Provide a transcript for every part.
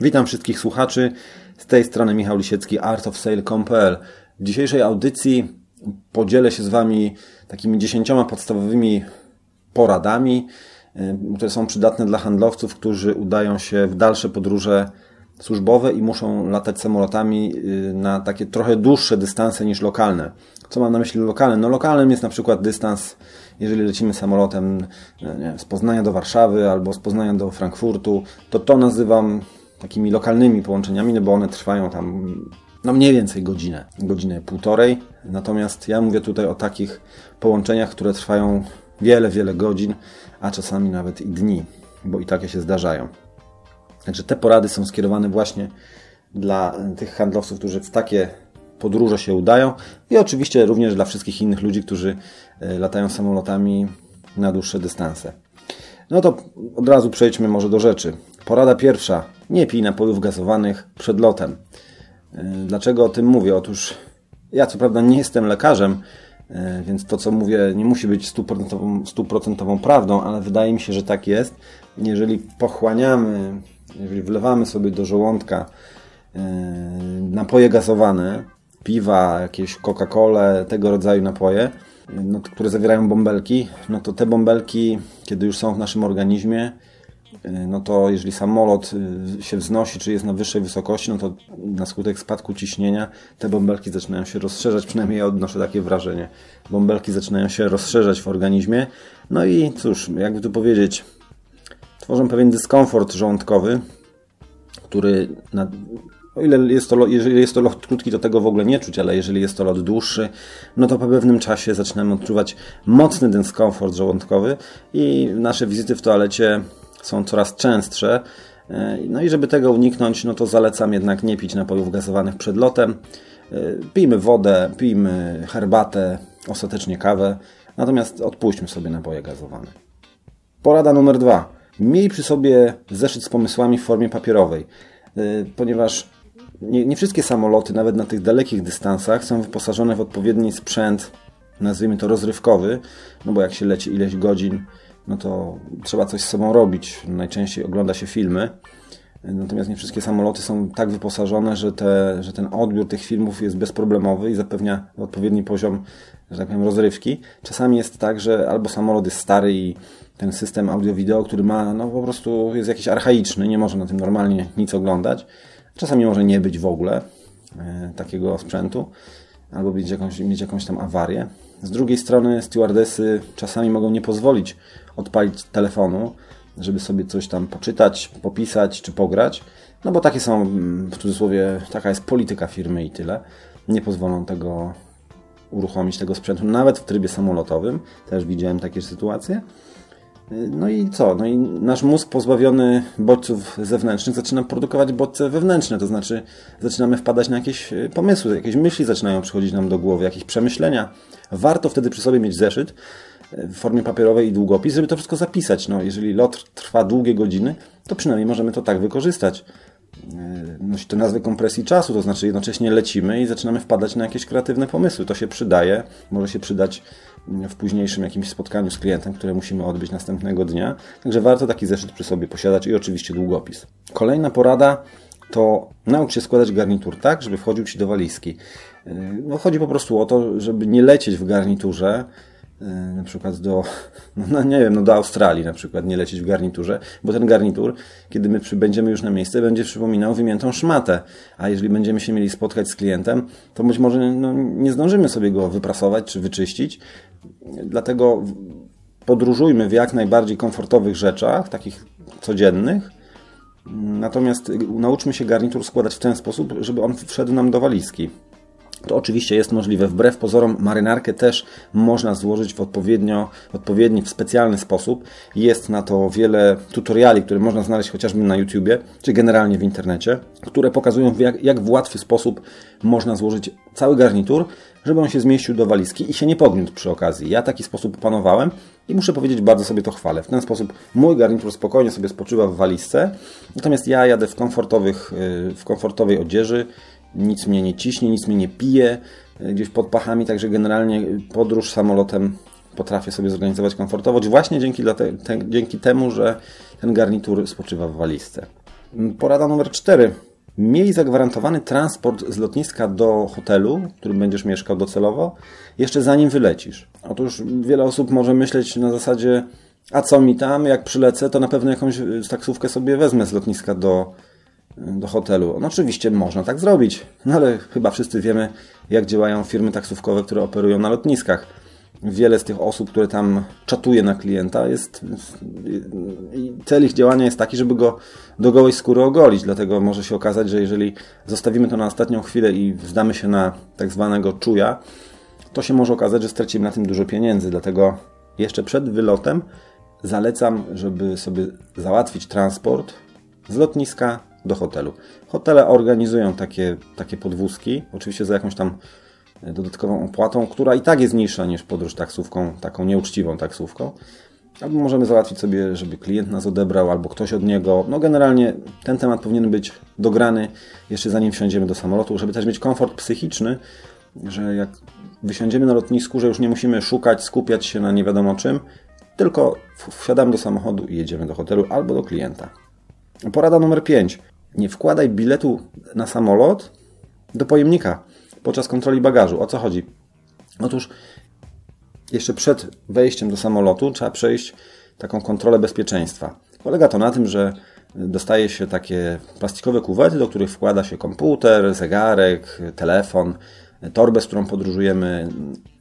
Witam wszystkich słuchaczy. Z tej strony Michał Lisiecki, artofsale.pl. W dzisiejszej audycji podzielę się z Wami takimi dziesięcioma podstawowymi poradami, y, które są przydatne dla handlowców, którzy udają się w dalsze podróże służbowe i muszą latać samolotami y, na takie trochę dłuższe dystanse niż lokalne. Co mam na myśli lokalne? No lokalnym jest na przykład dystans, jeżeli lecimy samolotem wiem, z Poznania do Warszawy albo z Poznania do Frankfurtu, to to nazywam takimi lokalnymi połączeniami, no bo one trwają tam no mniej więcej godzinę, godzinę półtorej. Natomiast ja mówię tutaj o takich połączeniach, które trwają wiele, wiele godzin, a czasami nawet i dni, bo i takie się zdarzają. Także te porady są skierowane właśnie dla tych handlowców, którzy w takie podróże się udają i oczywiście również dla wszystkich innych ludzi, którzy e, latają samolotami na dłuższe dystanse. No to od razu przejdźmy może do rzeczy. Porada pierwsza. Nie pij napojów gazowanych przed lotem. E, dlaczego o tym mówię? Otóż ja co prawda nie jestem lekarzem, e, więc to co mówię nie musi być stuprocentową, stuprocentową prawdą, ale wydaje mi się, że tak jest. Jeżeli pochłaniamy, jeżeli wlewamy sobie do żołądka e, napoje gazowane, piwa, jakieś Coca-Colę, tego rodzaju napoje, no, które zawierają bąbelki, no to te bąbelki, kiedy już są w naszym organizmie, no to jeżeli samolot y, się wznosi, czy jest na wyższej wysokości, no to na skutek spadku ciśnienia te bąbelki zaczynają się rozszerzać, przynajmniej ja odnoszę takie wrażenie. Bąbelki zaczynają się rozszerzać w organizmie, no i cóż, jakby tu powiedzieć, tworzą pewien dyskomfort żołądkowy, który na, o ile jest to, jeżeli jest to lot krótki, to tego w ogóle nie czuć, ale jeżeli jest to lot dłuższy, no to po pewnym czasie zaczynamy odczuwać mocny dyskomfort żołądkowy i nasze wizyty w toalecie są coraz częstsze. E, no i żeby tego uniknąć, no to zalecam jednak nie pić napojów gazowanych przed lotem. E, pijmy wodę, pijmy herbatę, ostatecznie kawę, natomiast odpuśćmy sobie napoje gazowane. Porada numer dwa. Miej przy sobie zeszyt z pomysłami w formie papierowej, e, ponieważ nie, nie wszystkie samoloty, nawet na tych dalekich dystansach, są wyposażone w odpowiedni sprzęt, nazwijmy to rozrywkowy, no bo jak się leci ileś godzin, no to trzeba coś z sobą robić. Najczęściej ogląda się filmy. Natomiast nie wszystkie samoloty są tak wyposażone, że, te, że ten odbiór tych filmów jest bezproblemowy i zapewnia odpowiedni poziom, że tak powiem, rozrywki. Czasami jest tak, że albo samolot jest stary i ten system audio-wideo, który ma, no po prostu jest jakiś archaiczny, nie może na tym normalnie nic oglądać. Czasami może nie być w ogóle e, takiego sprzętu, albo mieć jakąś, mieć jakąś tam awarię. Z drugiej strony stewardesy czasami mogą nie pozwolić odpalić telefonu, żeby sobie coś tam poczytać, popisać czy pograć. No bo takie są, w cudzysłowie, taka jest polityka firmy i tyle. Nie pozwolą tego uruchomić, tego sprzętu, nawet w trybie samolotowym. Też widziałem takie sytuacje. No i co? No i nasz mózg pozbawiony bodźców zewnętrznych zaczyna produkować bodźce wewnętrzne, to znaczy zaczynamy wpadać na jakieś e, pomysły, jakieś myśli zaczynają przychodzić nam do głowy, jakieś przemyślenia. Warto wtedy przy sobie mieć zeszyt e, w formie papierowej i długopis, żeby to wszystko zapisać. No, jeżeli lot trwa długie godziny, to przynajmniej możemy to tak wykorzystać. E, nosi to nazwę kompresji czasu, to znaczy jednocześnie lecimy i zaczynamy wpadać na jakieś kreatywne pomysły. To się przydaje, może się przydać w późniejszym jakimś spotkaniu z klientem, które musimy odbyć następnego dnia. Także warto taki zeszyt przy sobie posiadać i oczywiście długopis. Kolejna porada to naucz się składać garnitur tak, żeby wchodził Ci do walizki. E, no, chodzi po prostu o to, żeby nie lecieć w garniturze, na przykład do, no nie wiem, no do Australii na przykład, nie lecieć w garniturze, bo ten garnitur, kiedy my przybędziemy już na miejsce, będzie przypominał wymiętą szmatę, a jeżeli będziemy się mieli spotkać z klientem, to być może no, nie zdążymy sobie go wyprasować czy wyczyścić, dlatego podróżujmy w jak najbardziej komfortowych rzeczach, takich codziennych, natomiast nauczmy się garnitur składać w ten sposób, żeby on wszedł nam do walizki. To oczywiście jest możliwe. Wbrew pozorom marynarkę też można złożyć w odpowiednio, odpowiedni, w specjalny sposób. Jest na to wiele tutoriali, które można znaleźć chociażby na YouTubie, czy generalnie w internecie, które pokazują jak, jak w łatwy sposób można złożyć cały garnitur, żeby on się zmieścił do walizki i się nie pogniótł przy okazji. Ja taki sposób panowałem i muszę powiedzieć, bardzo sobie to chwalę. W ten sposób mój garnitur spokojnie sobie spoczywa w walizce, natomiast ja jadę w, komfortowych, y, w komfortowej odzieży, nic mnie nie ciśnie, nic mnie nie pije e, gdzieś pod pachami, także generalnie podróż samolotem potrafię sobie zorganizować komfortowo, właśnie dzięki, te, te, dzięki temu, że ten garnitur spoczywa w walizce. Porada numer 4. Miej zagwarantowany transport z lotniska do hotelu, w którym będziesz mieszkał docelowo, jeszcze zanim wylecisz. Otóż wiele osób może myśleć na zasadzie, a co mi tam, jak przylecę, to na pewno jakąś taksówkę sobie wezmę z lotniska do, do hotelu. No oczywiście można tak zrobić, no ale chyba wszyscy wiemy, jak działają firmy taksówkowe, które operują na lotniskach. Wiele z tych osób, które tam czatuje na klienta, jest. Cel ich działania jest taki, żeby go do gołej skóry ogolić. Dlatego może się okazać, że jeżeli zostawimy to na ostatnią chwilę i zdamy się na tak zwanego czuja, to się może okazać, że stracimy na tym dużo pieniędzy. Dlatego jeszcze przed wylotem zalecam, żeby sobie załatwić transport z lotniska do hotelu. Hotele organizują takie, takie podwózki, oczywiście za jakąś tam dodatkową opłatą, która i tak jest niższa niż podróż taksówką, taką nieuczciwą taksówką. Albo możemy załatwić sobie, żeby klient nas odebrał, albo ktoś od niego. No generalnie ten temat powinien być dograny jeszcze zanim wsiądziemy do samolotu, żeby też mieć komfort psychiczny, że jak wysiądziemy na lotnisku, że już nie musimy szukać, skupiać się na nie wiadomo czym, tylko wsiadamy do samochodu i jedziemy do hotelu albo do klienta. Porada numer 5. Nie wkładaj biletu na samolot do pojemnika podczas kontroli bagażu. O co chodzi? Otóż jeszcze przed wejściem do samolotu trzeba przejść taką kontrolę bezpieczeństwa. Polega to na tym, że dostaje się takie plastikowe kuwety, do których wkłada się komputer, zegarek, telefon, torbę, z którą podróżujemy,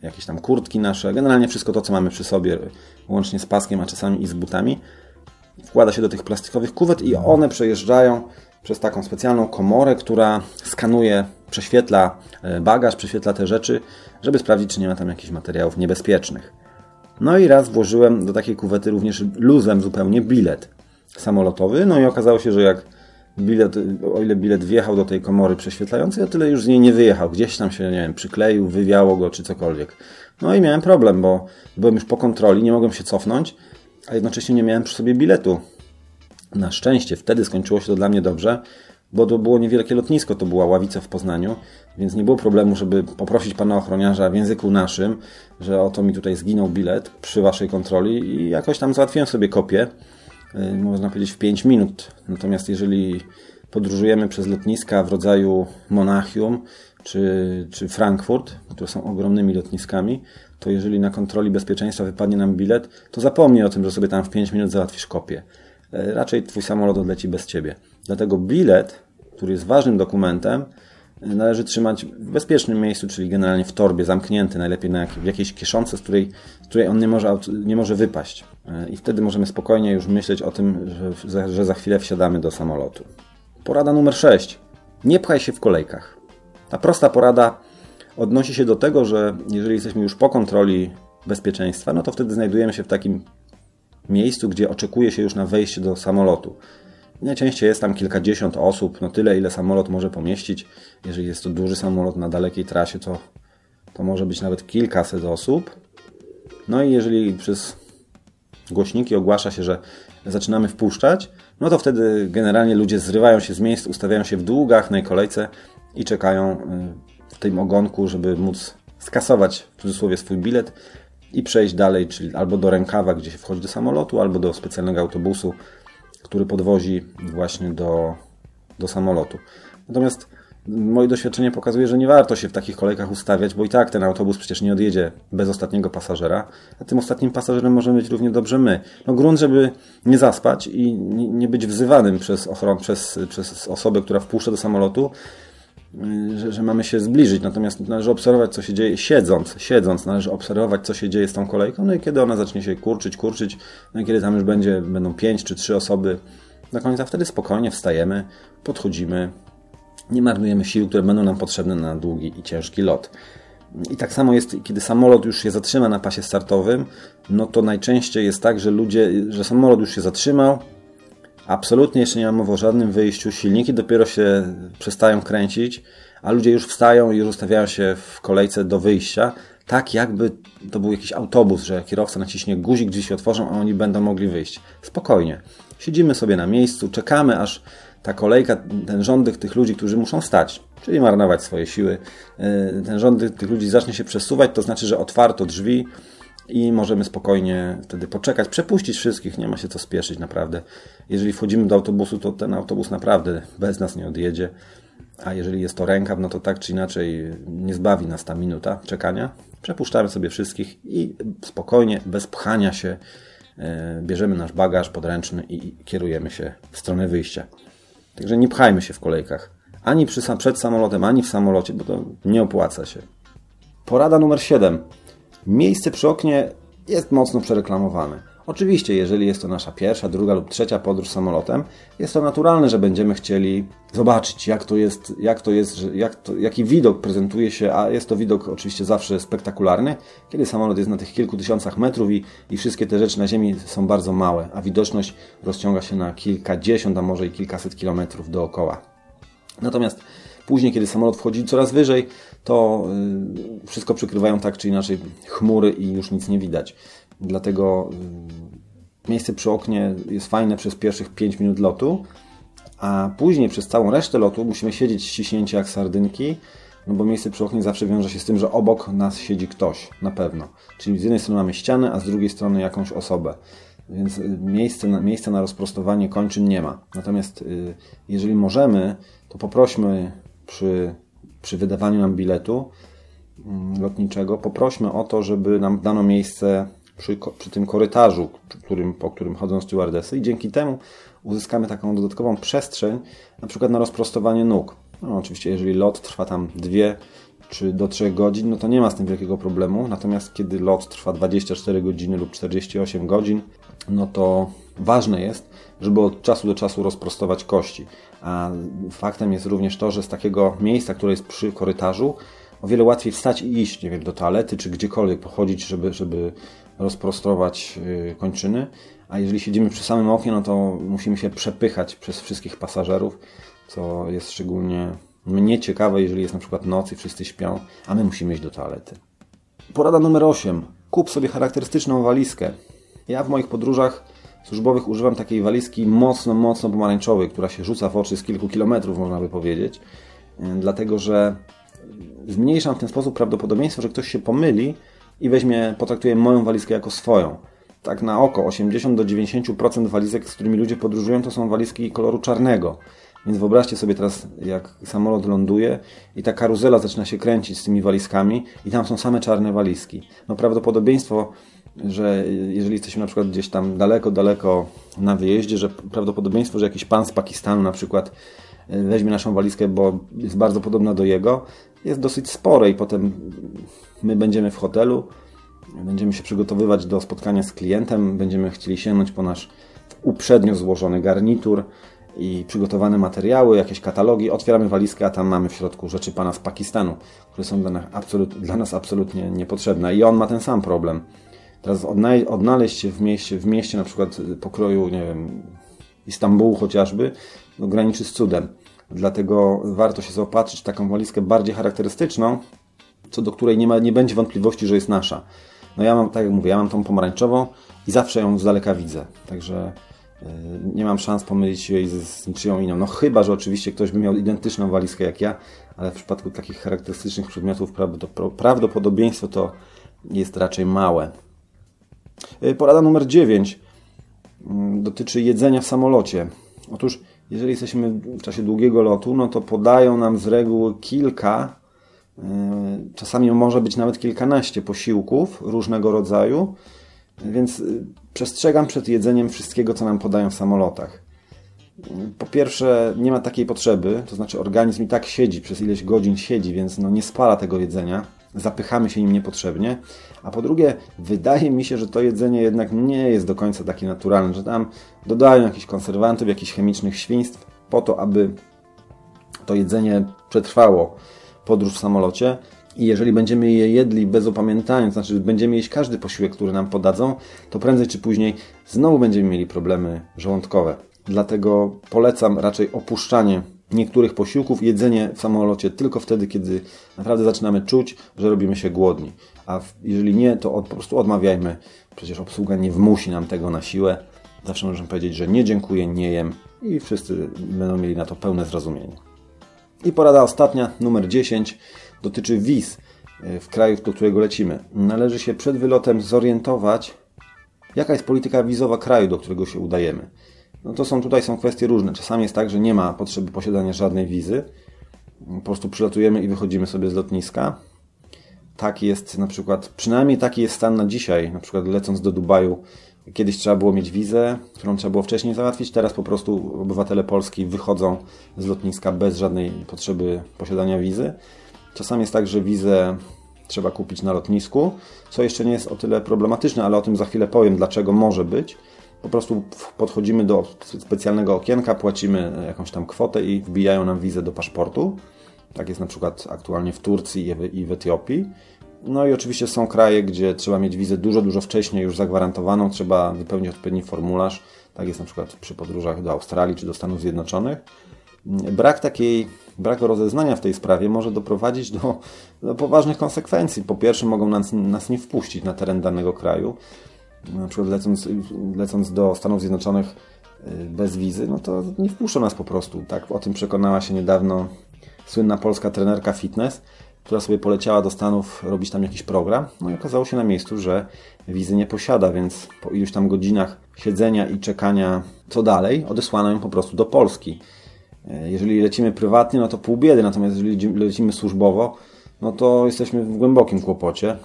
jakieś tam kurtki nasze, generalnie wszystko to, co mamy przy sobie, łącznie z paskiem, a czasami i z butami. Wkłada się do tych plastikowych kuwet i one przejeżdżają przez taką specjalną komorę, która skanuje, prześwietla e, bagaż, prześwietla te rzeczy, żeby sprawdzić, czy nie ma tam jakichś materiałów niebezpiecznych. No i raz włożyłem do takiej kuwety również luzem zupełnie bilet samolotowy, no i okazało się, że jak bilet, o ile bilet wjechał do tej komory prześwietlającej, o tyle już z niej nie wyjechał. Gdzieś tam się, nie wiem, przykleił, wywiało go czy cokolwiek. No i miałem problem, bo byłem już po kontroli, nie mogłem się cofnąć, a jednocześnie nie miałem przy sobie biletu. Na szczęście wtedy skończyło się to dla mnie dobrze, bo to było niewielkie lotnisko, to była ławica w Poznaniu, więc nie było problemu, żeby poprosić pana ochroniarza w języku naszym, że oto mi tutaj zginął bilet przy waszej kontroli i jakoś tam załatwiłem sobie kopię, y, można powiedzieć w 5 minut. Natomiast jeżeli podróżujemy przez lotniska w rodzaju Monachium czy, czy Frankfurt, które są ogromnymi lotniskami, to jeżeli na kontroli bezpieczeństwa wypadnie nam bilet, to zapomnij o tym, że sobie tam w 5 minut załatwisz kopię. E, raczej twój samolot odleci bez ciebie. Dlatego bilet, który jest ważnym dokumentem, e, należy trzymać w bezpiecznym miejscu, czyli generalnie w torbie, zamknięty, najlepiej na jak, w jakiejś kieszonce, z której, z której on nie może, nie może wypaść. E, I wtedy możemy spokojnie już myśleć o tym, że, że za chwilę wsiadamy do samolotu. Porada numer 6. Nie pchaj się w kolejkach. Ta prosta porada odnosi się do tego, że jeżeli jesteśmy już po kontroli bezpieczeństwa, no to wtedy znajdujemy się w takim miejscu, gdzie oczekuje się już na wejście do samolotu. Najczęściej jest tam kilkadziesiąt osób, no tyle ile samolot może pomieścić. Jeżeli jest to duży samolot na dalekiej trasie, to, to może być nawet kilkaset osób. No i jeżeli przez głośniki ogłasza się, że zaczynamy wpuszczać, no to wtedy generalnie ludzie zrywają się z miejsc, ustawiają się w długach na kolejce i czekają y, w tym ogonku, żeby móc skasować w cudzysłowie swój bilet i przejść dalej, czyli albo do rękawa, gdzie się wchodzi do samolotu, albo do specjalnego autobusu, który podwozi właśnie do, do samolotu. Natomiast moje doświadczenie pokazuje, że nie warto się w takich kolejkach ustawiać, bo i tak ten autobus przecież nie odjedzie bez ostatniego pasażera, a tym ostatnim pasażerem możemy być równie dobrze my. No grunt, żeby nie zaspać i nie być wzywanym przez, ochron, przez, przez osobę, która wpuszcza do samolotu, że, że, mamy się zbliżyć, natomiast należy obserwować, co się dzieje siedząc, siedząc, należy obserwować, co się dzieje z tą kolejką, no i kiedy ona zacznie się kurczyć, kurczyć, no i kiedy tam już będzie, będą pięć czy trzy osoby do końca, wtedy spokojnie wstajemy, podchodzimy, nie marnujemy sił, które będą nam potrzebne na długi i ciężki lot. I tak samo jest, kiedy samolot już się zatrzyma na pasie startowym, no to najczęściej jest tak, że ludzie, że samolot już się zatrzymał, Absolutnie jeszcze nie ma mowy o żadnym wyjściu. Silniki dopiero się przestają kręcić, a ludzie już wstają i już ustawiają się w kolejce do wyjścia. Tak jakby to był jakiś autobus, że kierowca naciśnie guzik, gdzieś się otworzą, a oni będą mogli wyjść. Spokojnie. Siedzimy sobie na miejscu, czekamy aż ta kolejka, ten rządek tych ludzi, którzy muszą stać, czyli marnować swoje siły, y, ten rządek tych ludzi zacznie się przesuwać, to znaczy, że otwarto drzwi i możemy spokojnie wtedy poczekać, przepuścić wszystkich, nie ma się co spieszyć naprawdę. Jeżeli wchodzimy do autobusu, to ten autobus naprawdę bez nas nie odjedzie, a jeżeli jest to rękaw, no to tak czy inaczej nie zbawi nas ta minuta czekania. Przepuszczamy sobie wszystkich i spokojnie, bez pchania się, e, bierzemy nasz bagaż podręczny i kierujemy się w stronę wyjścia. Także nie pchajmy się w kolejkach. Ani przed samolotem, ani w samolocie, bo to nie opłaca się. Porada numer 7. Miejsce przy oknie jest mocno przereklamowane. Oczywiście, jeżeli jest to nasza pierwsza, druga lub trzecia podróż samolotem, jest to naturalne, że będziemy chcieli zobaczyć, jak to jest, jak to jest, jak to, jaki widok prezentuje się, a jest to widok oczywiście zawsze spektakularny, kiedy samolot jest na tych kilku tysiącach metrów i, i wszystkie te rzeczy na Ziemi są bardzo małe, a widoczność rozciąga się na kilkadziesiąt, a może i kilkaset kilometrów dookoła. Natomiast później, kiedy samolot wchodzi coraz wyżej, to y, wszystko przykrywają tak czy inaczej chmury i już nic nie widać. Dlatego y, miejsce przy oknie jest fajne przez pierwszych 5 minut lotu, a później przez całą resztę lotu musimy siedzieć ściśnięci jak sardynki, no bo miejsce przy oknie zawsze wiąże się z tym, że obok nas siedzi ktoś, na pewno. Czyli z jednej strony mamy ścianę, a z drugiej strony jakąś osobę. Więc y, miejsce na, miejsca na rozprostowanie kończyn nie ma. Natomiast jeżeli możemy, to poprośmy przy przy wydawaniu nam biletu mm, lotniczego poprośmy o to, żeby nam dano miejsce przy, przy tym korytarzu, którym, po którym chodzą stewardesy i dzięki temu uzyskamy taką dodatkową przestrzeń, na przykład na rozprostowanie nóg. No, oczywiście, jeżeli lot trwa tam dwie czy do 3 godzin, no to nie ma z tym wielkiego problemu. Natomiast kiedy lot trwa 24 godziny lub 48 godzin, no to ważne jest, żeby od czasu do czasu rozprostować kości. A faktem jest również to, że z takiego miejsca, które jest przy korytarzu, o wiele łatwiej wstać i iść, nie wiem, do toalety czy gdziekolwiek pochodzić, żeby, żeby rozprostrować y, kończyny. A jeżeli siedzimy przy samym oknie, no to musimy się przepychać przez wszystkich pasażerów, co jest szczególnie mnie ciekawe, jeżeli jest na przykład noc i wszyscy śpią, a my musimy iść do toalety. Porada numer 8. Kup sobie charakterystyczną walizkę. Ja w moich podróżach służbowych używam takiej walizki mocno, mocno pomarańczowej, która się rzuca w oczy z kilku kilometrów, można by powiedzieć. Dlatego, że zmniejszam w ten sposób prawdopodobieństwo, że ktoś się pomyli i weźmie, potraktuje moją walizkę jako swoją. Tak na oko 80 do 90% walizek, z którymi ludzie podróżują, to są walizki koloru czarnego. Więc wyobraźcie sobie teraz, jak samolot ląduje i ta karuzela zaczyna się kręcić z tymi walizkami i tam są same czarne walizki. No prawdopodobieństwo że jeżeli jesteśmy na przykład gdzieś tam daleko, daleko na wyjeździe, że prawdopodobieństwo, że jakiś pan z Pakistanu na przykład e, weźmie naszą walizkę, bo jest bardzo podobna do jego, jest dosyć spore i potem my będziemy w hotelu, będziemy się przygotowywać do spotkania z klientem, będziemy chcieli sięgnąć po nasz uprzednio złożony garnitur i przygotowane materiały, jakieś katalogi, otwieramy walizkę, a tam mamy w środku rzeczy pana z Pakistanu, które są dla nas, absolut, dla nas absolutnie niepotrzebne i on ma ten sam problem Teraz odnaleźć się w mieście, w mieście na przykład pokroju, nie wiem, Istambułu chociażby, no, graniczy z cudem. Dlatego warto się zaopatrzyć w taką walizkę bardziej charakterystyczną, co do której nie, ma, nie będzie wątpliwości, że jest nasza. No ja mam, tak jak mówię, ja mam tą pomarańczową i zawsze ją z daleka widzę. Także nie mam szans pomylić jej z, niczyją inną. No chyba, że oczywiście ktoś by miał identyczną walizkę jak ja, ale w przypadku takich charakterystycznych przedmiotów prawdopodobieństwo to jest raczej małe. Y, porada numer 9 mm, dotyczy jedzenia w samolocie. Otóż, jeżeli jesteśmy w czasie długiego lotu, no to podają nam z reguły kilka, y, czasami może być nawet kilkanaście posiłków różnego rodzaju, więc przestrzegam przed jedzeniem wszystkiego, co nam podają w samolotach. Po pierwsze, nie ma takiej potrzeby, to znaczy organizm i tak siedzi, przez ileś godzin siedzi, więc no nie spala tego jedzenia zapychamy się nim niepotrzebnie. A po drugie, wydaje mi się, że to jedzenie jednak nie jest do końca takie naturalne, że tam dodają jakichś konserwantów, jakichś chemicznych świństw po to, aby to jedzenie przetrwało podróż w samolocie. I jeżeli będziemy je jedli bez opamiętania, znaczy będziemy jeść każdy posiłek, który nam podadzą, to prędzej czy później znowu będziemy mieli problemy żołądkowe. Dlatego polecam raczej opuszczanie niektórych posiłków, jedzenie w samolocie tylko wtedy, kiedy naprawdę zaczynamy czuć, że robimy się głodni. A jeżeli nie, to od, po prostu odmawiajmy. Przecież obsługa nie wmusi nam tego na siłę. Zawsze możemy powiedzieć, że nie dziękuję, nie jem i wszyscy będą mieli na to pełne zrozumienie. I porada ostatnia, numer 10, dotyczy wiz. w kraju, do którego lecimy. Należy się przed wylotem zorientować, jaka jest polityka wizowa kraju, do którego się udajemy. No to są tutaj są kwestie różne. Czasami jest tak, że nie ma potrzeby posiadania żadnej wizy. Po prostu przylatujemy i wychodzimy sobie z lotniska. Tak jest na przykład, przynajmniej taki jest stan na dzisiaj. Na przykład lecąc do Dubaju, kiedyś trzeba było mieć wizę, którą trzeba było wcześniej załatwić. Teraz po prostu obywatele Polski wychodzą z lotniska bez żadnej potrzeby posiadania wizy. Czasami jest tak, że wizę trzeba kupić na lotnisku, co jeszcze nie jest o tyle problematyczne, ale o tym za chwilę powiem, dlaczego może być. Po prostu podchodzimy do specjalnego okienka, płacimy jakąś tam kwotę i wbijają nam wizę do paszportu. Tak jest na przykład aktualnie w Turcji i w Etiopii. No i oczywiście są kraje, gdzie trzeba mieć wizę dużo, dużo wcześniej już zagwarantowaną, trzeba wypełnić odpowiedni formularz. Tak jest na przykład przy podróżach do Australii czy do Stanów Zjednoczonych. Brak takiej, brak rozeznania w tej sprawie może doprowadzić do, do poważnych konsekwencji. Po pierwsze, mogą nas, nas nie wpuścić na teren danego kraju. Na przykład lecąc, lecąc do Stanów Zjednoczonych y, bez wizy, no to nie wpuszczą nas po prostu. Tak? O tym przekonała się niedawno słynna polska trenerka fitness, która sobie poleciała do Stanów robić tam jakiś program. No i okazało się na miejscu, że wizy nie posiada, więc po iluś tam godzinach siedzenia i czekania co dalej, odesłano ją po prostu do Polski. E, jeżeli lecimy prywatnie, no to pół biedy, natomiast jeżeli lecimy służbowo, no to jesteśmy w głębokim kłopocie.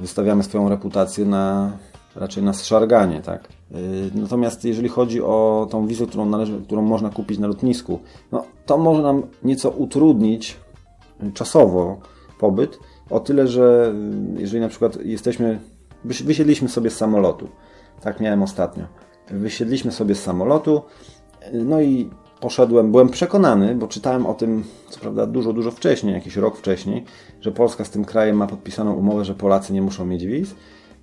Wystawiamy swoją reputację na, raczej na zszarganie, tak. E, natomiast jeżeli chodzi o tą wizę, którą, należy, którą można kupić na lotnisku, no to może nam nieco utrudnić czasowo pobyt, o tyle, że jeżeli na przykład jesteśmy, wysiedliśmy sobie z samolotu, tak miałem ostatnio, wysiedliśmy sobie z samolotu, no i poszedłem, byłem przekonany, bo czytałem o tym, co prawda dużo, dużo wcześniej, jakiś rok wcześniej, że Polska z tym krajem ma podpisaną umowę, że Polacy nie muszą mieć wiz.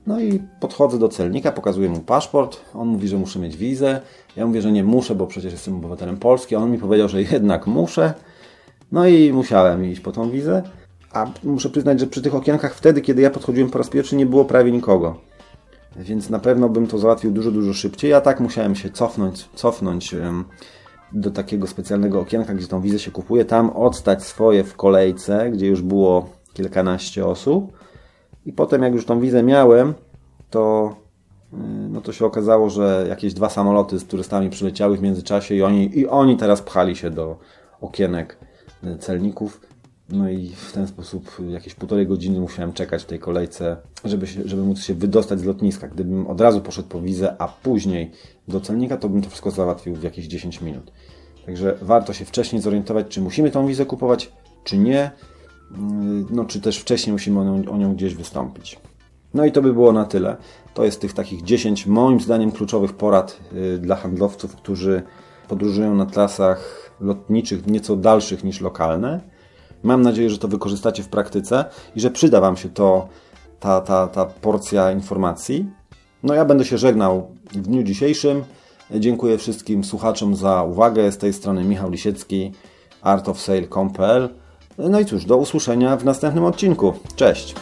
No i podchodzę do celnika, pokazuję mu paszport, on mówi, że muszę mieć wizę. Ja mówię, że nie muszę, bo przecież jestem obywatelem Polski, on mi powiedział, że jednak muszę. No i musiałem iść po tą wizę. A muszę przyznać, że przy tych okienkach wtedy, kiedy ja podchodziłem po raz pierwszy, nie było prawie nikogo. Więc na pewno bym to załatwił dużo, dużo szybciej. Ja tak musiałem się cofnąć, cofnąć do takiego specjalnego okienka, gdzie tą wizę się kupuje, tam odstać swoje w kolejce, gdzie już było kilkanaście osób. I potem, jak już tą wizę miałem, to, y, no to się okazało, że jakieś dwa samoloty z turystami przyleciały w międzyczasie i oni, i oni teraz pchali się do okienek y, celników. No i w ten sposób jakieś półtorej godziny musiałem czekać w tej kolejce, żeby, się, żeby móc się wydostać z lotniska. Gdybym od razu poszedł po wizę, a później do celnika, to bym to wszystko załatwił w jakieś 10 minut. Także warto się wcześniej zorientować, czy musimy tą wizę kupować, czy nie. Mm, no, czy też wcześniej musimy o nią, o nią gdzieś wystąpić. No i to by było na tyle. To jest tych takich 10 moim zdaniem kluczowych porad y, dla handlowców, którzy podróżują na trasach lotniczych nieco dalszych niż lokalne. Mam nadzieję, że to wykorzystacie w praktyce i że przyda Wam się to, ta, ta, ta porcja informacji. No ja będę się żegnał w dniu dzisiejszym. Dziękuję wszystkim słuchaczom za uwagę. Z tej strony Michał Lisiecki, artofsale.com.pl No i cóż, do usłyszenia w następnym odcinku. Cześć!